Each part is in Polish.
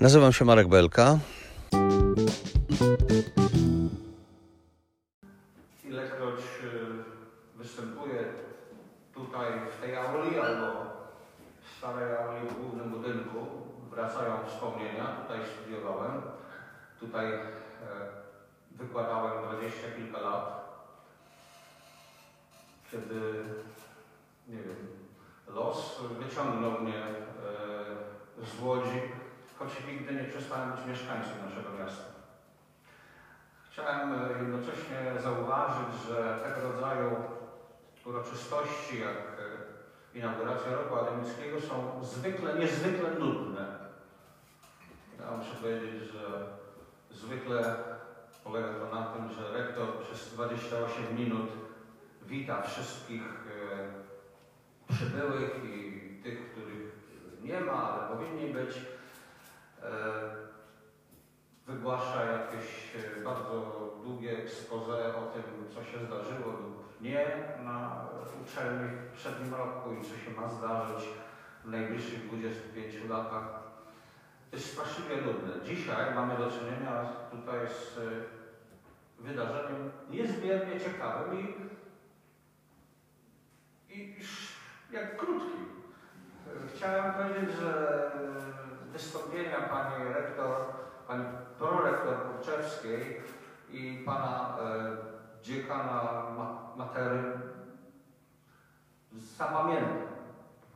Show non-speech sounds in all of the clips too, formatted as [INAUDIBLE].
Nazywam się Marek Belka. Przybyłych i tych, których nie ma, ale powinni być. E, wygłasza jakieś e, bardzo długie expose o tym, co się zdarzyło lub nie na uczelni w przednim roku i co się ma zdarzyć w najbliższych 25 latach. To jest straszliwie nudne. Dzisiaj mamy do czynienia tutaj z e, wydarzeniem niezmiernie ciekawym i, i jak krótkim. Chciałem powiedzieć, że wystąpienia pani rektor pani prorektor Kurczewskiej i pana e, dziekana Matery zapamiętam.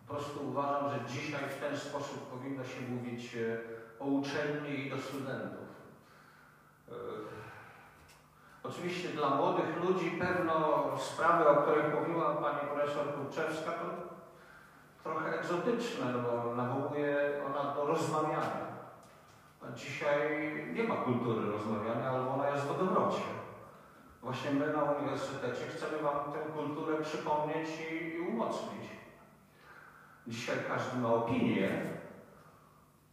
Po prostu uważam, że dzisiaj w ten sposób powinno się mówić e, o uczelni i do studentów. Oczywiście dla młodych ludzi pewno sprawy, o których mówiła pani profesor Kurczewska, to trochę egzotyczne, no bo nawołuje ona do rozmawiania. Dzisiaj nie ma kultury rozmawiania, albo ona jest w wodowrocie. Właśnie my na uniwersytecie chcemy Wam tę kulturę przypomnieć i, i umocnić. Dzisiaj każdy ma opinię,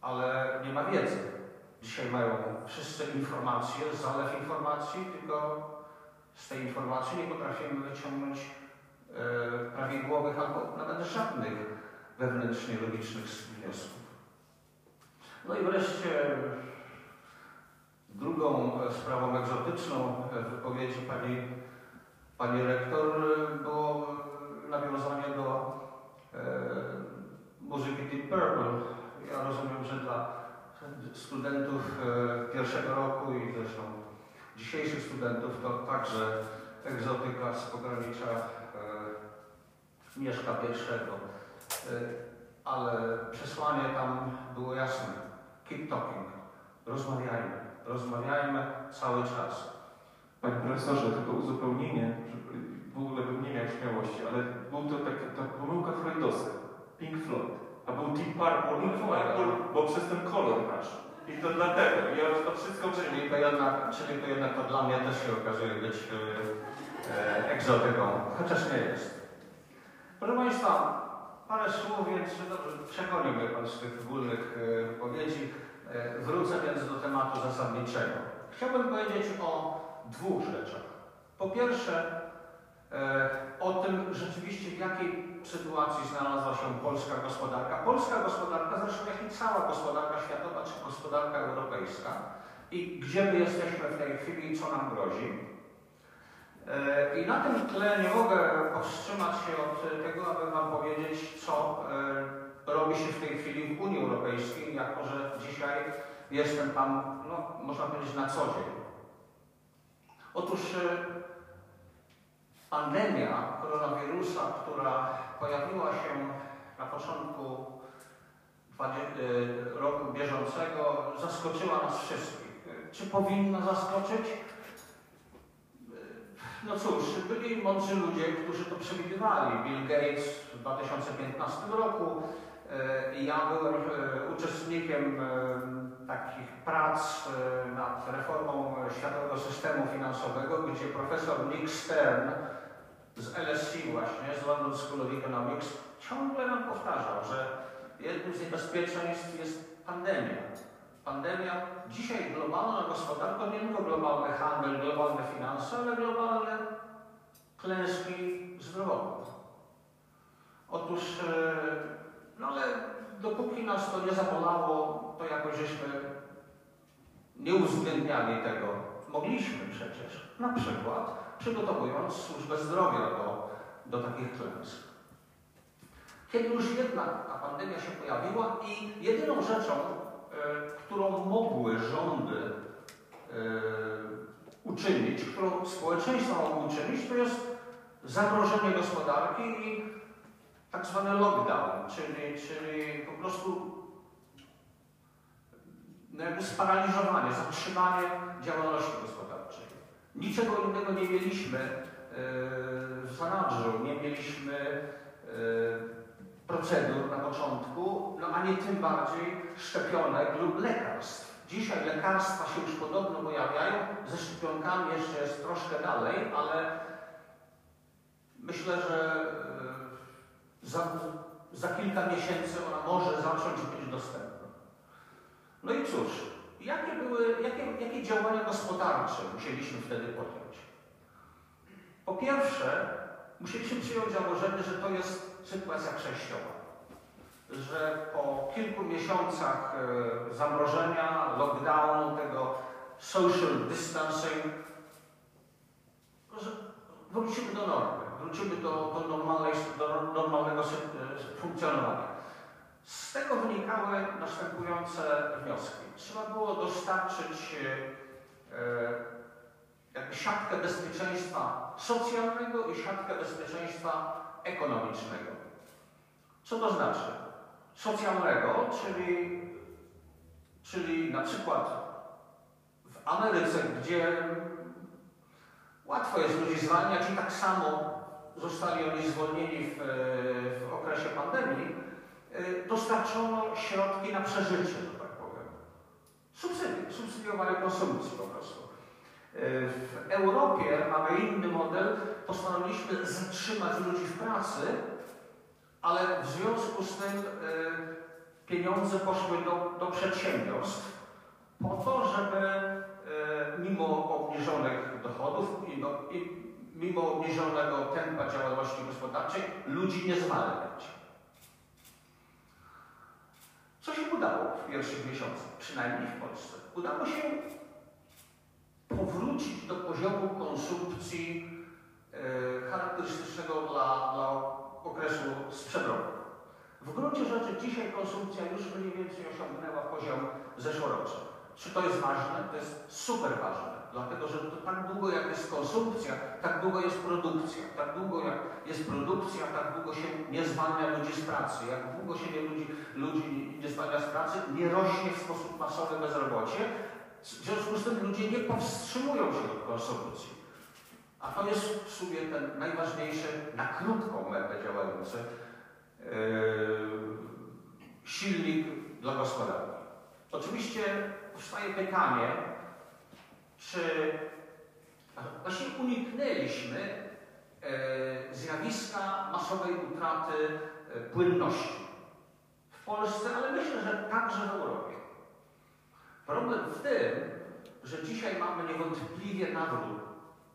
ale nie ma wiedzy. Dzisiaj mają wszyscy informacje, zalew informacji, tylko z tej informacji nie potrafimy wyciągnąć e, prawidłowych albo nawet żadnych wewnętrznie logicznych wniosków. No i wreszcie drugą sprawą egzotyczną wypowiedzi pani, pani rektor było nawiązanie do e, muzyki Deep Purple. Ja rozumiem, że dla studentów e, pierwszego roku i zresztą dzisiejszych studentów to także egzotyka z pogranicza e, Mieszka pierwszego. E, ale przesłanie tam było jasne keep talking. Rozmawiajmy. Rozmawiajmy cały czas. Panie profesorze, tylko uzupełnienie, w ogóle bym nie miał śmiałości, ale był to taka ta pomyłka freudowska. Pink Floyd. A był Deep Purple, Pink Purple, bo przez ten kolor nasz. I to dlatego. Ja to wszystko... Czyli to jednak, czyli to, jednak to dla mnie też się okazuje być e, e, egzotyką, chociaż nie jest. Proszę Państwa, Parę słów, więc dobrze, Pan z tych ogólnych e, wypowiedzi. E, wrócę więc do tematu zasadniczego. Chciałbym powiedzieć o dwóch rzeczach. Po pierwsze, o tym rzeczywiście w jakiej sytuacji znalazła się polska gospodarka. Polska gospodarka, zresztą jak i cała gospodarka światowa czy gospodarka europejska i gdzie my jesteśmy w tej chwili i co nam grozi. E, I na tym tle nie mogę powstrzymać się od tego, aby Wam powiedzieć, co e, robi się w tej chwili w Unii Europejskiej, jako że dzisiaj jestem tam, no, można powiedzieć, na co dzień. Otóż e, pandemia koronawirusa, która pojawiła się na początku roku bieżącego, zaskoczyła nas wszystkich. Czy powinna zaskoczyć? No cóż, byli mądrzy ludzie, którzy to przewidywali. Bill Gates w 2015 roku. E, ja byłem e, uczestnikiem e, takich prac nad reformą światowego systemu finansowego, gdzie profesor Nick Stern z LSE właśnie, z London School of Economics, ciągle nam powtarzał, że jednym z niebezpieczeństw jest pandemia. Pandemia, dzisiaj globalna gospodarka, nie tylko globalny handel, globalne finanse, ale globalne klęski zdrowotne. Otóż, e, no ale dopóki nas to nie zabolało, to jakoś żeśmy nie uwzględniali tego. Mogliśmy przecież, na przykład przygotowując służbę zdrowia do, do takich klęsk. Kiedy już jednak ta pandemia się pojawiła i jedyną rzeczą, e, którą mogły rządy e, uczynić, którą społeczeństwo mogło uczynić, to jest zamrożenie gospodarki i tak zwany lockdown, czyli, czyli po prostu no sparaliżowanie, zatrzymanie działalności gospodarczej. Niczego innego nie mieliśmy e, w zanadrzu, nie mieliśmy e, procedur na początku, no a nie tym bardziej szczepionek lub lekarstw. Dzisiaj lekarstwa się już podobno pojawiają, ze szczepionkami jeszcze jest troszkę dalej, ale myślę, że e, za, za kilka miesięcy ona może zacząć być dostępna. No i cóż, jakie były, jakie, jakie działania gospodarcze musieliśmy wtedy podjąć? Po pierwsze, musieliśmy przyjąć założenie, że to jest sytuacja przejściowa. Że po kilku miesiącach e, zamrożenia, lockdownu, tego social distancing, że wrócimy do normy, wrócimy do, do, normalnej, do normalnego funkcjonowania. Z tego wynikały następujące wnioski. Trzeba było dostarczyć e, jakby siatkę bezpieczeństwa socjalnego i siatkę bezpieczeństwa ekonomicznego. Co to znaczy? Socjalnego, czyli, czyli na przykład w Ameryce, gdzie łatwo jest ludzi zwalniać i tak samo zostali oni zwolnieni w, w okresie pandemii, dostarczono środki na przeżycie, że tak powiem. Subsydie, subsydiowanie konsumpcji po prostu. Y, w Europie mamy inny model. Postanowiliśmy zatrzymać ludzi w pracy, ale w związku z tym y, pieniądze poszły do, do przedsiębiorstw po to, żeby mimo obniżonych dochodów, mimo, mimo obniżonego tempa działalności gospodarczej ludzi nie zwalniać. Co się udało w pierwszych miesiącach, przynajmniej w Polsce? Udało się powrócić do poziomu konsumpcji e, charakterystycznego dla, dla okresu sprzed roku. W gruncie rzeczy dzisiaj konsumpcja już mniej więcej osiągnęła poziom zeszłoroczny. Czy to jest ważne? To jest super ważne. Dlatego, że tak długo jak jest konsumpcja, tak długo jest produkcja. Tak długo jak jest produkcja, tak długo się nie zwalnia ludzi z pracy. Jak długo się nie ludzi, ludzi nie zwalnia z pracy, nie rośnie w sposób masowy bezrobocie. W związku z tym ludzie nie powstrzymują się od konsumpcji. A to jest w sumie ten najważniejszy, na krótką metę działający yy, silnik dla gospodarki. Oczywiście powstaje pytanie, czy właśnie uniknęliśmy e, zjawiska masowej utraty e, płynności w Polsce, ale myślę, że także w Europie. Problem w tym, że dzisiaj mamy niewątpliwie nawrót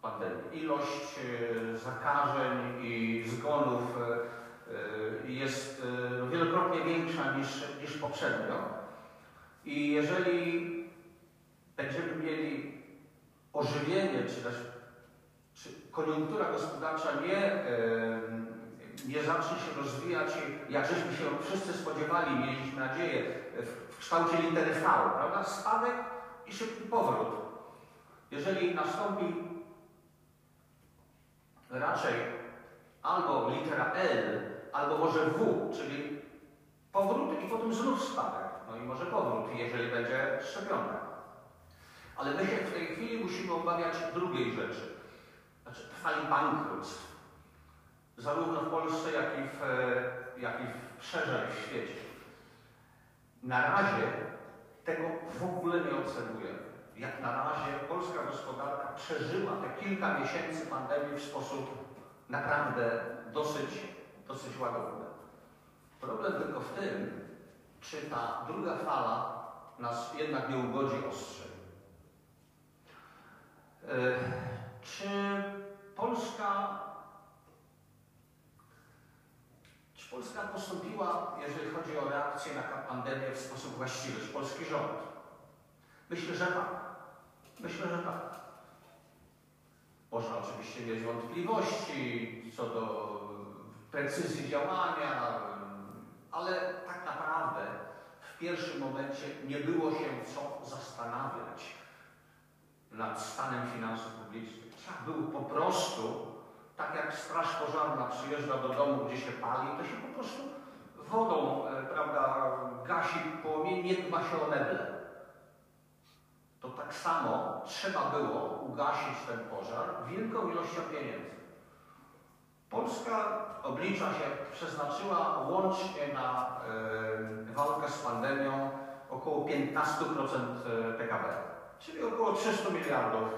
pandemii. Ilość e, zakażeń i zgonów jest wielokrotnie większa niż, niż poprzednio. I jeżeli będziemy mieli ożywienie, czy też czy koniunktura gospodarcza nie, nie zacznie się rozwijać, jak żeśmy się wszyscy spodziewali, mieliśmy nadzieję, w, kształcie litery V, prawda? Spadek i szybki powrót. Jeżeli nastąpi raczej albo litera L, albo może W, czyli powrót i potem znów spadek. No i może powrót, jeżeli będzie szczepionka. Ale my się w tej chwili musimy obawiać drugiej rzeczy. Znaczy fali bankructw. Zarówno w Polsce, jak i w, e, jak i w szerzej w świecie. Na razie tego w ogóle nie obserwujemy. Jak na razie polska gospodarka przeżyła te kilka miesięcy pandemii w sposób naprawdę dosyć, dosyć łagodny. Problem tylko w tym, czy ta druga fala nas jednak nie ugodzi ostrzej. E, czy Polska, czy Polska postąpiła, jeżeli chodzi o reakcję na pandemię, w sposób właściwy? Czy polski rząd? Myślę, że tak. Myślę, że tak. Można oczywiście mieć wątpliwości co do precyzji działania, ale tak naprawdę w pierwszym momencie nie było się co zastanawiać nad stanem finansów publicznych. Trzeba było po prostu, tak jak straż pożarna przyjeżdża do domu, gdzie się pali, to się po prostu wodą, e, prawda, gasi płomień, nie dba się o meble. To tak samo trzeba było ugasić ten pożar wielką ilością pieniędzy. Polska oblicza się, przeznaczyła łącznie na y, walkę z pandemią około 15% PKB, czyli około 300 miliardów,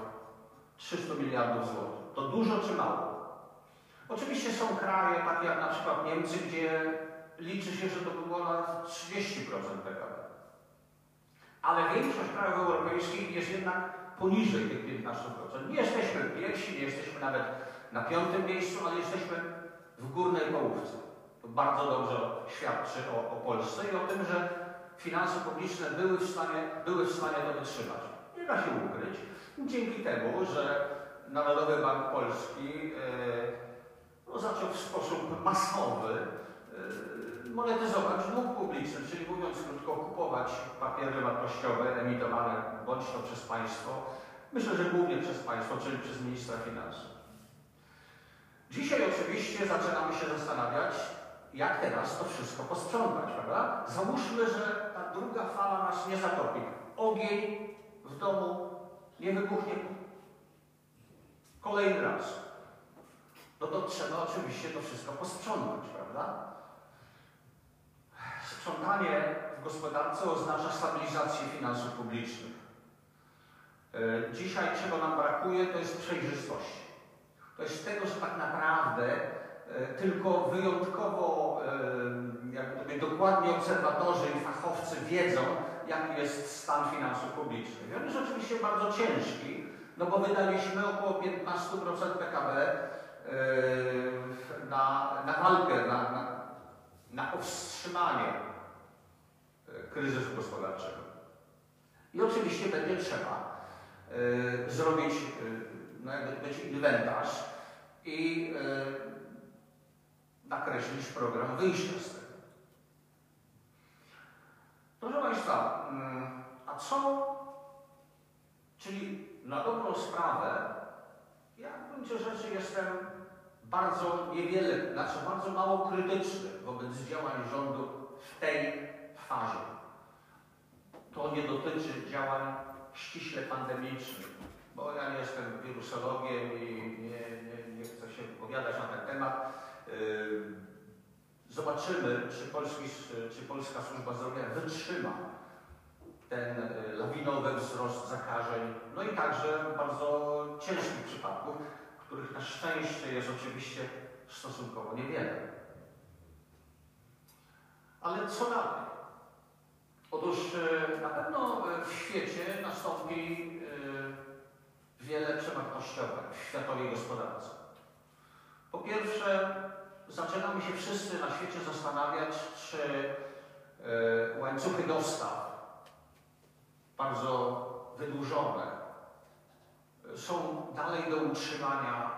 300 miliardów złotych. To dużo czy mało? Oczywiście są kraje, takie jak na przykład Niemcy, gdzie liczy się, że to było na 30% PKB. Ale większość krajów europejskich jest jednak poniżej tych 15%. Nie jesteśmy pierwsi, nie jesteśmy nawet na piątym miejscu, ale jesteśmy w górnej połówce. To bardzo dobrze świadczy o, o Polsce i o tym, że finanse publiczne były w stanie, były w stanie to wytrzymać. Nie da się ukryć. Dzięki temu, że Narodowy Bank Polski e, no, zaczął w sposób masowy e, monetyzować dług publiczny, czyli mówiąc krótko, kupować papiery wartościowe emitowane bądź to przez państwo, myślę, że głównie przez państwo, czyli przez ministra finansów. Dzisiaj oczywiście zaczynamy się zastanawiać, jak teraz to wszystko posprzątać, prawda? Załóżmy, że ta druga fala nas nie zatopi. Ogień w domu nie wybuchnie kolejny raz. No to trzeba oczywiście to wszystko posprzątać, prawda? Sprzątanie w gospodarce oznacza stabilizację finansów publicznych. E, dzisiaj czego nam brakuje, to jest przejrzystości. To jest tego, że tak naprawdę e, tylko wyjątkowo e, jak gdyby dokładnie obserwatorzy i fachowcy wiedzą, jaki jest stan finansów publicznych. On jest oczywiście bardzo ciężki, no bo wydaliśmy około 15% PKB na, na walkę, na, na, na powstrzymanie kryzysu gospodarczego. I oczywiście będzie trzeba y, zrobić, no jakby być inwentarz i nakreślić program wyjścia z tego. Proszę Państwa, mm, a co, czyli na dobrą sprawę, ja w gruncie rzeczy jestem bardzo niewiele, znaczy bardzo mało krytyczny wobec działań rządu w tej fazie. To nie dotyczy działań ściśle pandemicznych, bo ja nie jestem wirusologiem i nie, nie, nie chcę się wypowiadać na ten temat. Yy, zobaczymy, czy, polski, czy Polska Służba Zdrowia wytrzyma ten yy, lawinowy wzrost zakażeń, no i także bardzo ciężkich przypadków, których na szczęście jest oczywiście stosunkowo niewiele. Ale co dalej? Otóż e, na pewno w świecie nastąpi wiele przewartościowań w światowej gospodarce. Po pierwsze, zaczynamy się wszyscy na świecie zastanawiać, czy e, łańcuchy dostaw, bardzo wydłużone, są dalej do utrzymania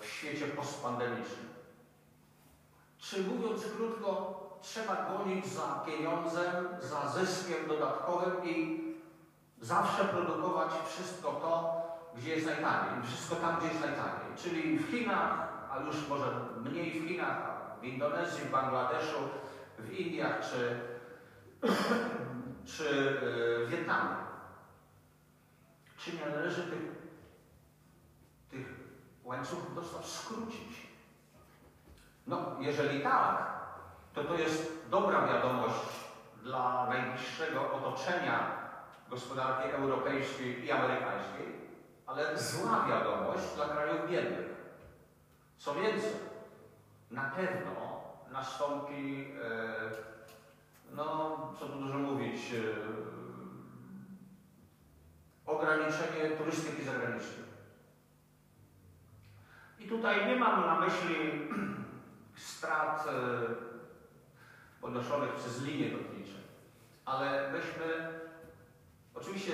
w świecie postpandemicznym. Czy mówiąc krótko, trzeba gonić za pieniądzem, za zyskiem dodatkowym i zawsze produkować wszystko to, gdzie jest najtaniej, wszystko tam, gdzie jest najtaniej. Czyli w Chinach, a już może mniej w Chinach, a w Indonezji, w Bangladeszu, w Indiach czy, czy w Wietnamie. Czy nie należy tych, tych łańcuchów dostaw skrócić? No, jeżeli tak, to to jest dobra wiadomość dla najbliższego otoczenia gospodarki europejskiej i amerykańskiej, ale zła wiadomość dla krajów biednych. Co więcej, na pewno nastąpi, e, no co tu dużo mówić, e, ograniczenie turystyki zagranicznej. I tutaj nie mam na myśli [CLEARS THROAT] strat e, ponoszonych przez linie lotnicze. Ale myśmy, oczywiście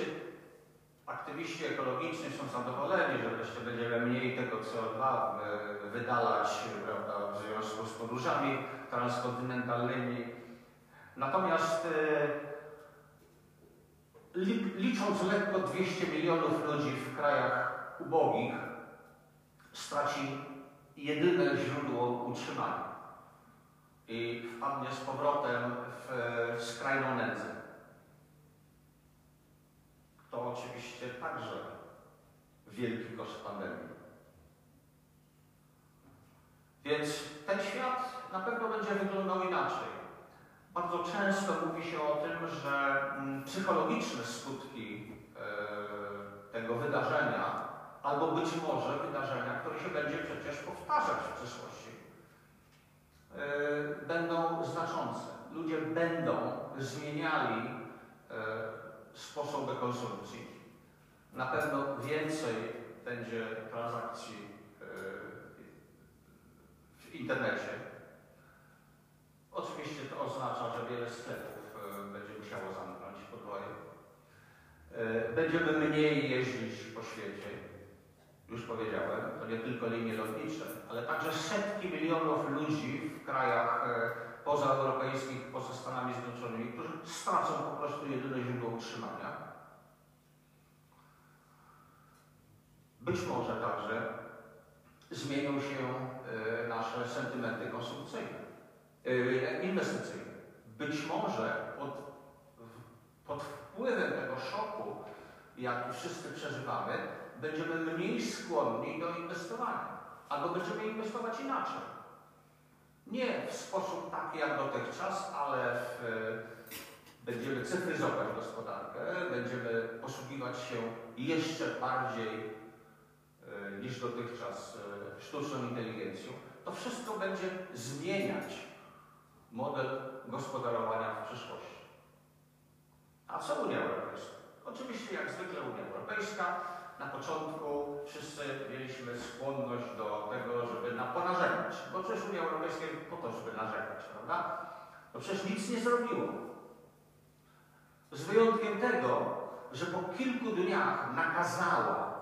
aktywiści ekologiczni są zadowoleni, że wreszcie będziemy mniej tego CO2 e, wydalać prawda, w związku z podróżami transkontynentalnymi. Natomiast e, li- licząc lekko 200 milionów ludzi w krajach ubogich, straci jedyne źródło utrzymania i wpadnie z powrotem w skrajną nędzę. To oczywiście także wielki koszt pandemii. Więc ten świat na pewno będzie wyglądał inaczej. Bardzo często mówi się o tym, że mm, psychologiczne skutki e, tego wydarzenia, albo być może wydarzenia, które się będzie przecież powtarzać w przyszłości, e, będą znaczące. Ludzie będą zmieniali e, sposoby konsumpcji. Na pewno więcej będzie transakcji e, w internecie. Oczywiście to oznacza, że wiele sklepów e, będzie musiało zamknąć podwoje. Będziemy mniej jeździć po świecie. Już powiedziałem, to nie tylko linie lotnicze, ale także setki milionów ludzi w krajach e, pozaeuropejskich, poza Stanami Zjednoczonymi, którzy stracą po prostu jedyne źródło utrzymania. Być może także zmienią się e, nasze sentymenty konsumpcyjne, e, inwestycyjne. Być może pod, pod wpływem tego szoku, jaki wszyscy przeżywamy, będziemy mniej skłonni do inwestowania, albo będziemy inwestować inaczej. Nie w sposób taki jak dotychczas, ale w, będziemy cyfryzować gospodarkę, będziemy posługiwać się jeszcze bardziej e, niż dotychczas e, sztuczną inteligencją. To wszystko będzie zmieniać model gospodarowania w przyszłości. A co Unia Europejska? Oczywiście, jak zwykle Unia Europejska. Na początku wszyscy mieliśmy skłonność do tego, żeby na ponarzekać, bo przecież Unia Europejska jest po to, żeby narzekać, prawda? No przecież nic nie zrobiło. Z wyjątkiem tego, że po kilku dniach nakazała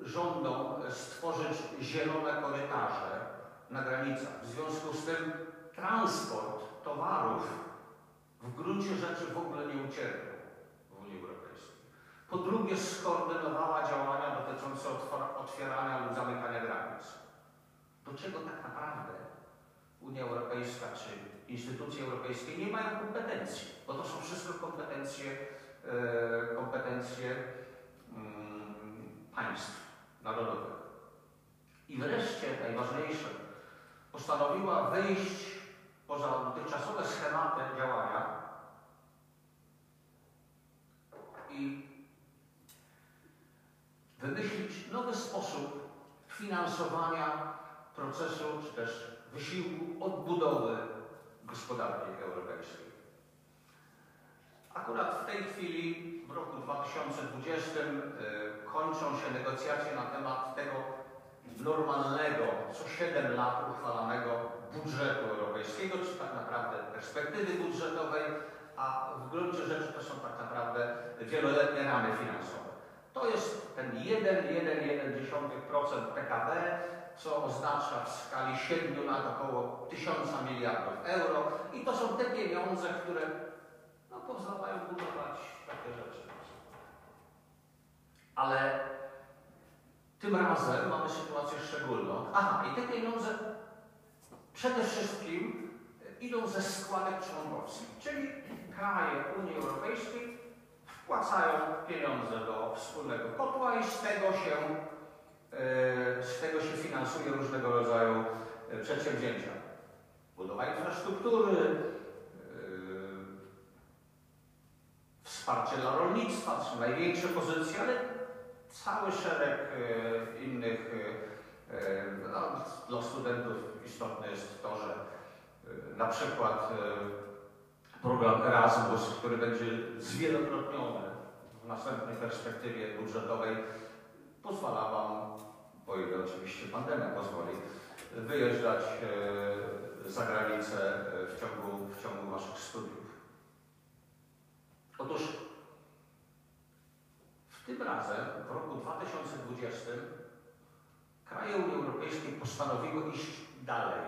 rządom stworzyć zielone korytarze na granicach. W związku z tym transport towarów w gruncie rzeczy w ogóle nie Europejskiej. Po drugie, skoordynowała działania dotyczące otwierania lub zamykania granic. Do czego tak naprawdę Unia Europejska czy instytucje europejskie nie mają kompetencji, bo to są wszystko kompetencje, e, kompetencje mm, państw narodowych. I wreszcie, najważniejsze, postanowiła wyjść poza dotychczasowe schematy działania i wymyślić nowy sposób finansowania procesu czy też wysiłku odbudowy gospodarki europejskiej. Akurat w tej chwili, w roku 2020, y, kończą się negocjacje na temat tego normalnego, co 7 lat uchwalanego budżetu europejskiego, czy tak naprawdę perspektywy budżetowej, a w gruncie rzeczy to są tak naprawdę wieloletnie ramy finansowe. To jest ten 1,1% PKB, co oznacza w skali 7 lat około 1000 miliardów euro i to są te pieniądze, które no, pozwalają budować takie rzeczy. Ale tym razem mamy sytuację szczególną. Aha, i te pieniądze przede wszystkim idą ze składek członkowskich, czyli kraje Unii Europejskiej wpłacają pieniądze do wspólnego kotła i z tego się, e, z tego się finansuje różnego rodzaju e, przedsięwzięcia. Budowa infrastruktury, e, wsparcie dla rolnictwa, to są największe pozycje, ale cały szereg e, innych e, e, no, dla studentów istotne jest to, że na przykład program Erasmus, który będzie zwielokrotniony w następnej perspektywie budżetowej, pozwala Wam, o ile oczywiście pandemia pozwoli, wyjeżdżać za granicę w ciągu, w ciągu Waszych studiów. Otóż w tym razem, w roku 2020, kraje Unii Postanowiły iść dalej.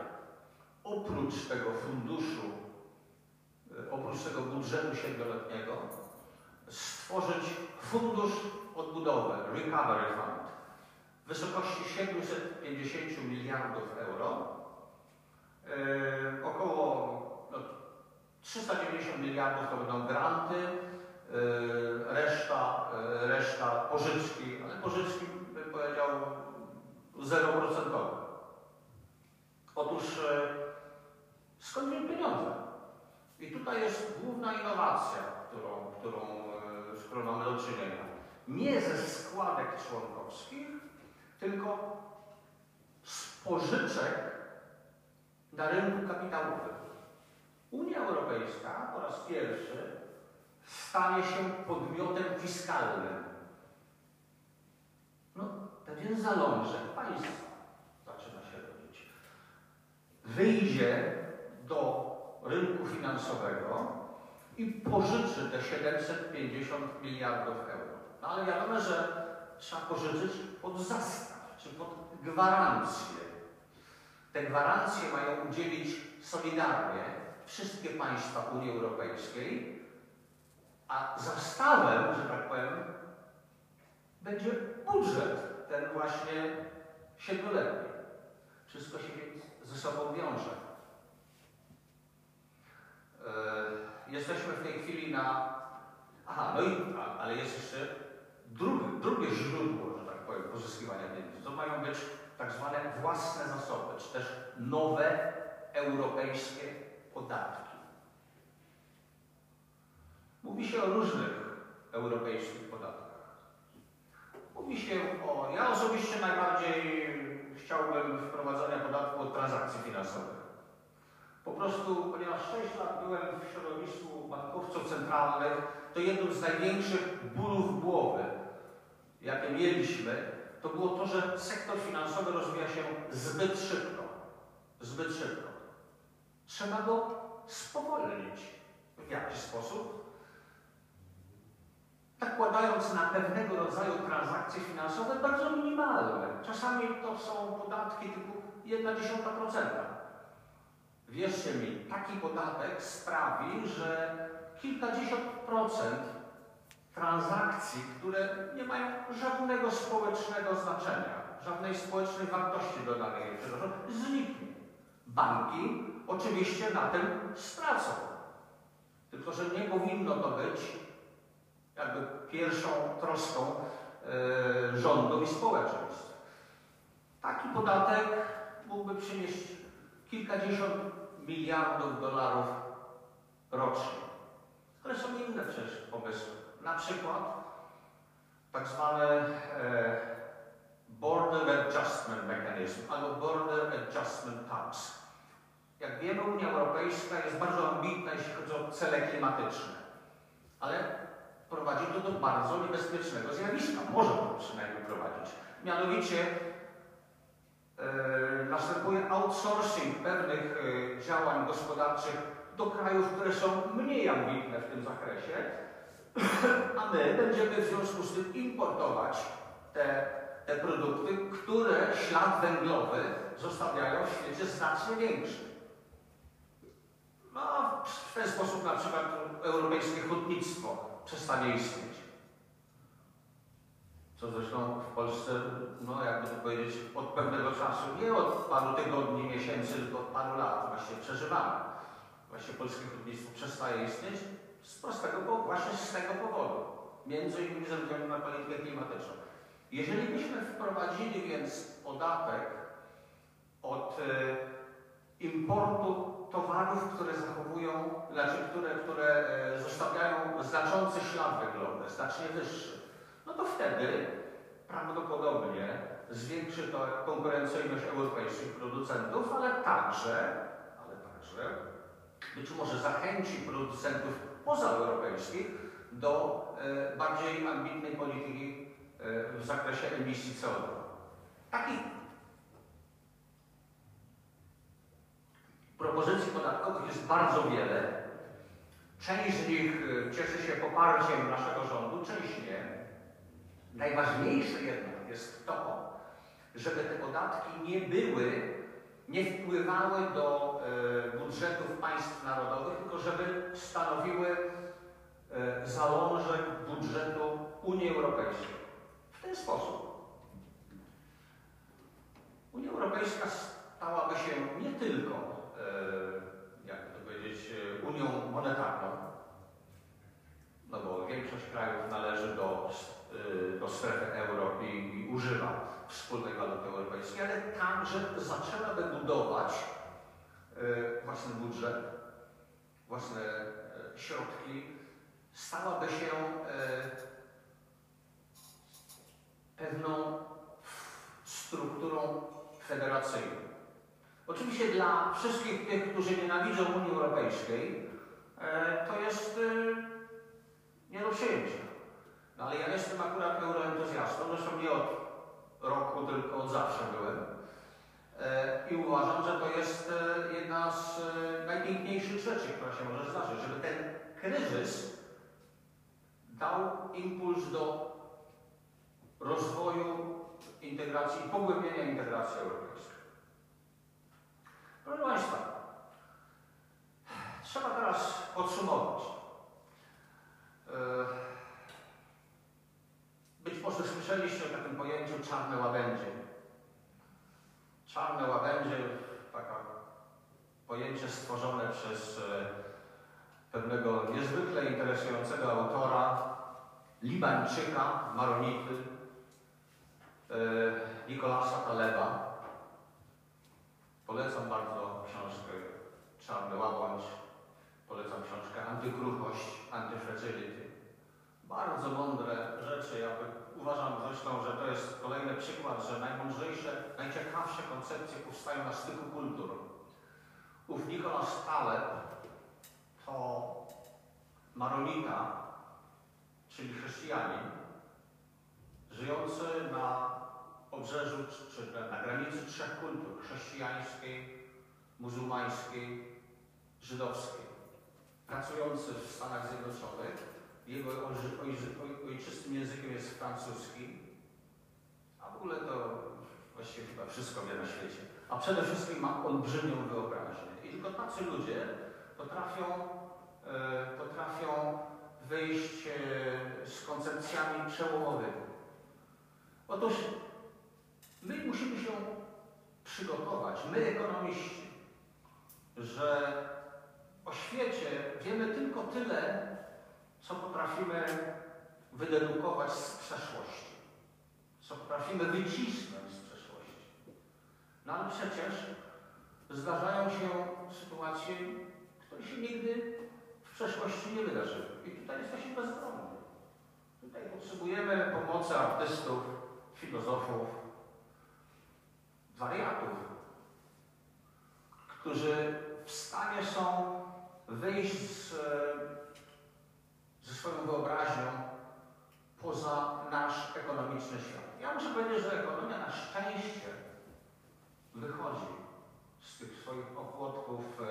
Oprócz tego funduszu, e, oprócz tego budżetu siedmioletniego, stworzyć fundusz odbudowy, Recovery Fund, w wysokości 750 miliardów euro. Yy, około no, 390 miliardów to będą granty, yy, reszta, yy, reszta pożyczki, ale pożyczki bym powiedział zeroprocentowe. Otóż yy, skąd wziąć pieniądze? I tutaj jest główna innowacja, którą, którą, z którą mamy do czynienia. Nie ze składek członkowskich, tylko z pożyczek na rynku kapitałowym. Unia Europejska po raz pierwszy stanie się podmiotem fiskalnym. No, pewien zalążek państwa. Wyjdzie do rynku finansowego i pożyczy te 750 miliardów euro. No ale wiadomo, że trzeba pożyczyć pod zastaw, czy pod gwarancję. Te gwarancje mają udzielić solidarnie wszystkie państwa Unii Europejskiej, a zastawem, że tak powiem, będzie budżet, ten właśnie siedmioletni. Wszystko się ze sobą wiąże. Yy, jesteśmy w tej chwili na. Aha, no i ale jest jeszcze drugie, drugie źródło, że tak powiem, pozyskiwania pieniędzy. To mają być tak zwane własne zasoby, czy też nowe europejskie podatki. Mówi się o różnych europejskich podatkach. Mówi się o. Ja osobiście najbardziej chciałbym wprowadzenia podatku od transakcji finansowych. Po prostu, ponieważ 6 lat byłem w środowisku bankowców centralnych, to jednym z największych bólów głowy, jakie mieliśmy, to było to, że sektor finansowy rozwija się zbyt szybko. Zbyt szybko. Trzeba go spowolnić w jakiś sposób, nakładając na pewnego rodzaju transakcje finansowe bardzo minimalne. Czasami to są podatki typu 1,1%. Wierzcie mi, taki podatek sprawi, że kilkadziesiąt procent transakcji, które nie mają żadnego społecznego znaczenia, żadnej społecznej wartości dodanej, zniknie. Banki oczywiście na tym stracą. Tylko, że nie powinno to być jakby pierwszą troską yy, rządu i społeczeństw. Taki podatek mógłby przynieść kilkadziesiąt miliardów dolarów rocznie. Ale są inne przecież pomysły. Na przykład tak zwane e, Border Adjustment Mechanism albo Border Adjustment Tax. Jak wiemy, Unia Europejska jest bardzo ambitna, jeśli chodzi o cele klimatyczne, ale prowadzi to do bardzo niebezpiecznego zjawiska. Może przynajmniej prowadzić. Mianowicie e, następuje outsourcing pewnych e, działań gospodarczych do krajów, które są mniej ambitne w tym zakresie, a my będziemy w związku z tym importować te, te produkty, które ślad węglowy zostawiają w świecie znacznie większy. No, w ten sposób na przykład europejskie hutnictwo przestanie istnieć. Co zresztą w Polsce, no jakby to powiedzieć, od pewnego czasu, nie od paru tygodni, miesięcy, tylko od paru lat właśnie przeżywamy. Właśnie polskie hutnictwo przestaje istnieć z prostego, bo właśnie z tego powodu. Między innymi ze względu na politykę klimatyczną. Jeżeli byśmy wprowadzili więc podatek od y, importu towarów, które zachowują, znaczy, które, które y, zostawiają znaczący ślad węglowy, znacznie wyższy, no to wtedy prawdopodobnie zwiększy to konkurencyjność europejskich producentów, ale także, ale także być może zachęci producentów pozaeuropejskich do e, bardziej ambitnej polityki e, w zakresie emisji CO2. Taki Propozycji podatkowych jest bardzo wiele. Część z nich y, cieszy się poparciem naszego rządu, część nie. Najważniejsze jednak jest to, żeby te podatki nie były, nie wpływały do e, budżetów państw narodowych, tylko żeby stanowiły e, zalążek budżetu Unii Europejskiej. W ten sposób Unia Europejska stałaby się nie tylko, e, jak to powiedzieć, e, Unią monetarną, no bo większość krajów należy do, e, do strefy euro i, i używa wspólnej waluty europejskiej, ale także zaczęłaby budować e, własny budżet, własne e, środki, stałaby się e, pewną strukturą federacyjną. Oczywiście dla wszystkich tych, którzy nienawidzą Unii Europejskiej, e, to jest e, nie do przyjęcia. No ale ja jestem akurat euroentuzjastą, zresztą nie od roku, tylko od zawsze byłem. E, I uważam, że to jest jedna z najpiękniejszych rzeczy, która się może zdarzyć, żeby ten kryzys dał impuls do rozwoju integracji pogłębienia integracji europejskiej. Proszę Państwa, trzeba teraz podsumować. E, Być może słyszeliście o takim pojęciu czarne łabędzie. Czarne łabędzie, taka pojęcie stworzone przez e, pewnego niezwykle interesującego autora, Libańczyka, Maronity, e, Nikolasa Taleba. Polecam bardzo książkę Czarny Łabędź. Polecam książkę Antykruchość, Antyfragility. Bardzo mądre rzeczy. Ja uważam zresztą, że to jest kolejny przykład, że najmądrzejsze, najciekawsze koncepcje powstają na styku kultur. Ów Nikolas Taleb to Maronita, czyli chrześcijanin, żyjący na obrzeżu, czy na granicy trzech kultur, chrześcijańskiej, muzułmańskiej, żydowskiej. Pracujący w Stanach Zjednoczonych, jego ojczystym językiem jest francuski, a w ogóle to właściwie chyba wszystko wie na świecie. A przede wszystkim ma olbrzymią wyobraźnię. I tylko tacy ludzie potrafią, e, potrafią wyjść e, z koncepcjami przełomowymi. Otóż my musimy się przygotować, my ekonomiści, że o świecie wiemy tylko tyle, co potrafimy wydedukować z przeszłości, co potrafimy wycisnąć z przeszłości. No ale przecież zdarzają się sytuacje, które się nigdy w przeszłości nie wydarzyły. I tutaj jesteśmy bezbronni. Tutaj potrzebujemy pomocy artystów, filozofów, wariatów, którzy w stanie są wyjść z, ze swoją wyobraźnią poza nasz ekonomiczny świat. Ja muszę powiedzieć, że ekonomia na szczęście wychodzi z tych swoich opłotków e,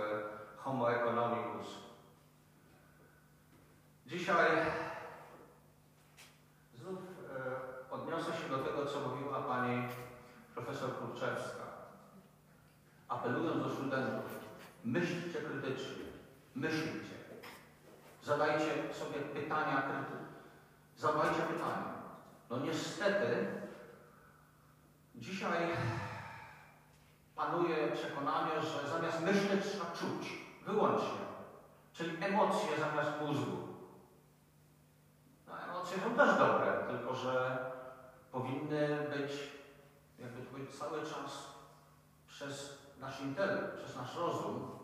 homo economicus. Dzisiaj znów e, odniosę się do tego, co mówiła pani profesor Kurczewska, apelując do studentów, myślcie krytycznie, myślcie, zadajcie sobie pytania krytyczne, zadajcie pytania. No niestety dzisiaj panuje przekonanie, że zamiast myśleć trzeba czuć, wyłącznie, czyli emocje zamiast mózgu. No, emocje są też dobre, tylko że powinny być, jakby to powiedzieć, cały czas przez nasz intelekt, przez nasz rozum,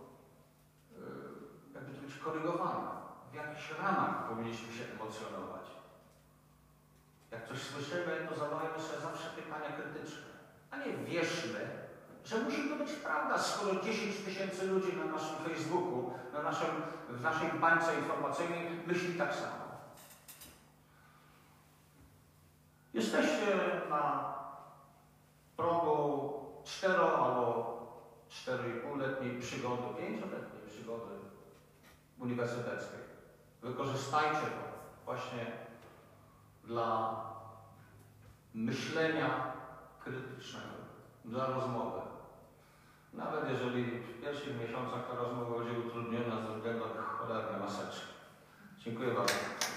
yy, korygowane. W jakichś ramach powinniśmy się emocjonować. Jak coś słyszymy, to zadajmy sobie zawsze pytania krytyczne, a nie wierzmy, że musi to być prawda, skoro 10 tysięcy ludzi na naszym Facebooku, na naszym, w naszej bańce informacyjnej myśli tak samo. Jesteście na progu 4 albo 4,5-letniej przygody, 5-letniej przygody uniwersyteckiej. Wykorzystajcie to właśnie dla myślenia krytycznego, dla rozmowy. Nawet jeżeli w pierwszych miesiącach ta rozmowa będzie utrudniona ze względu na cholernej maseczki. Dziękuję bardzo.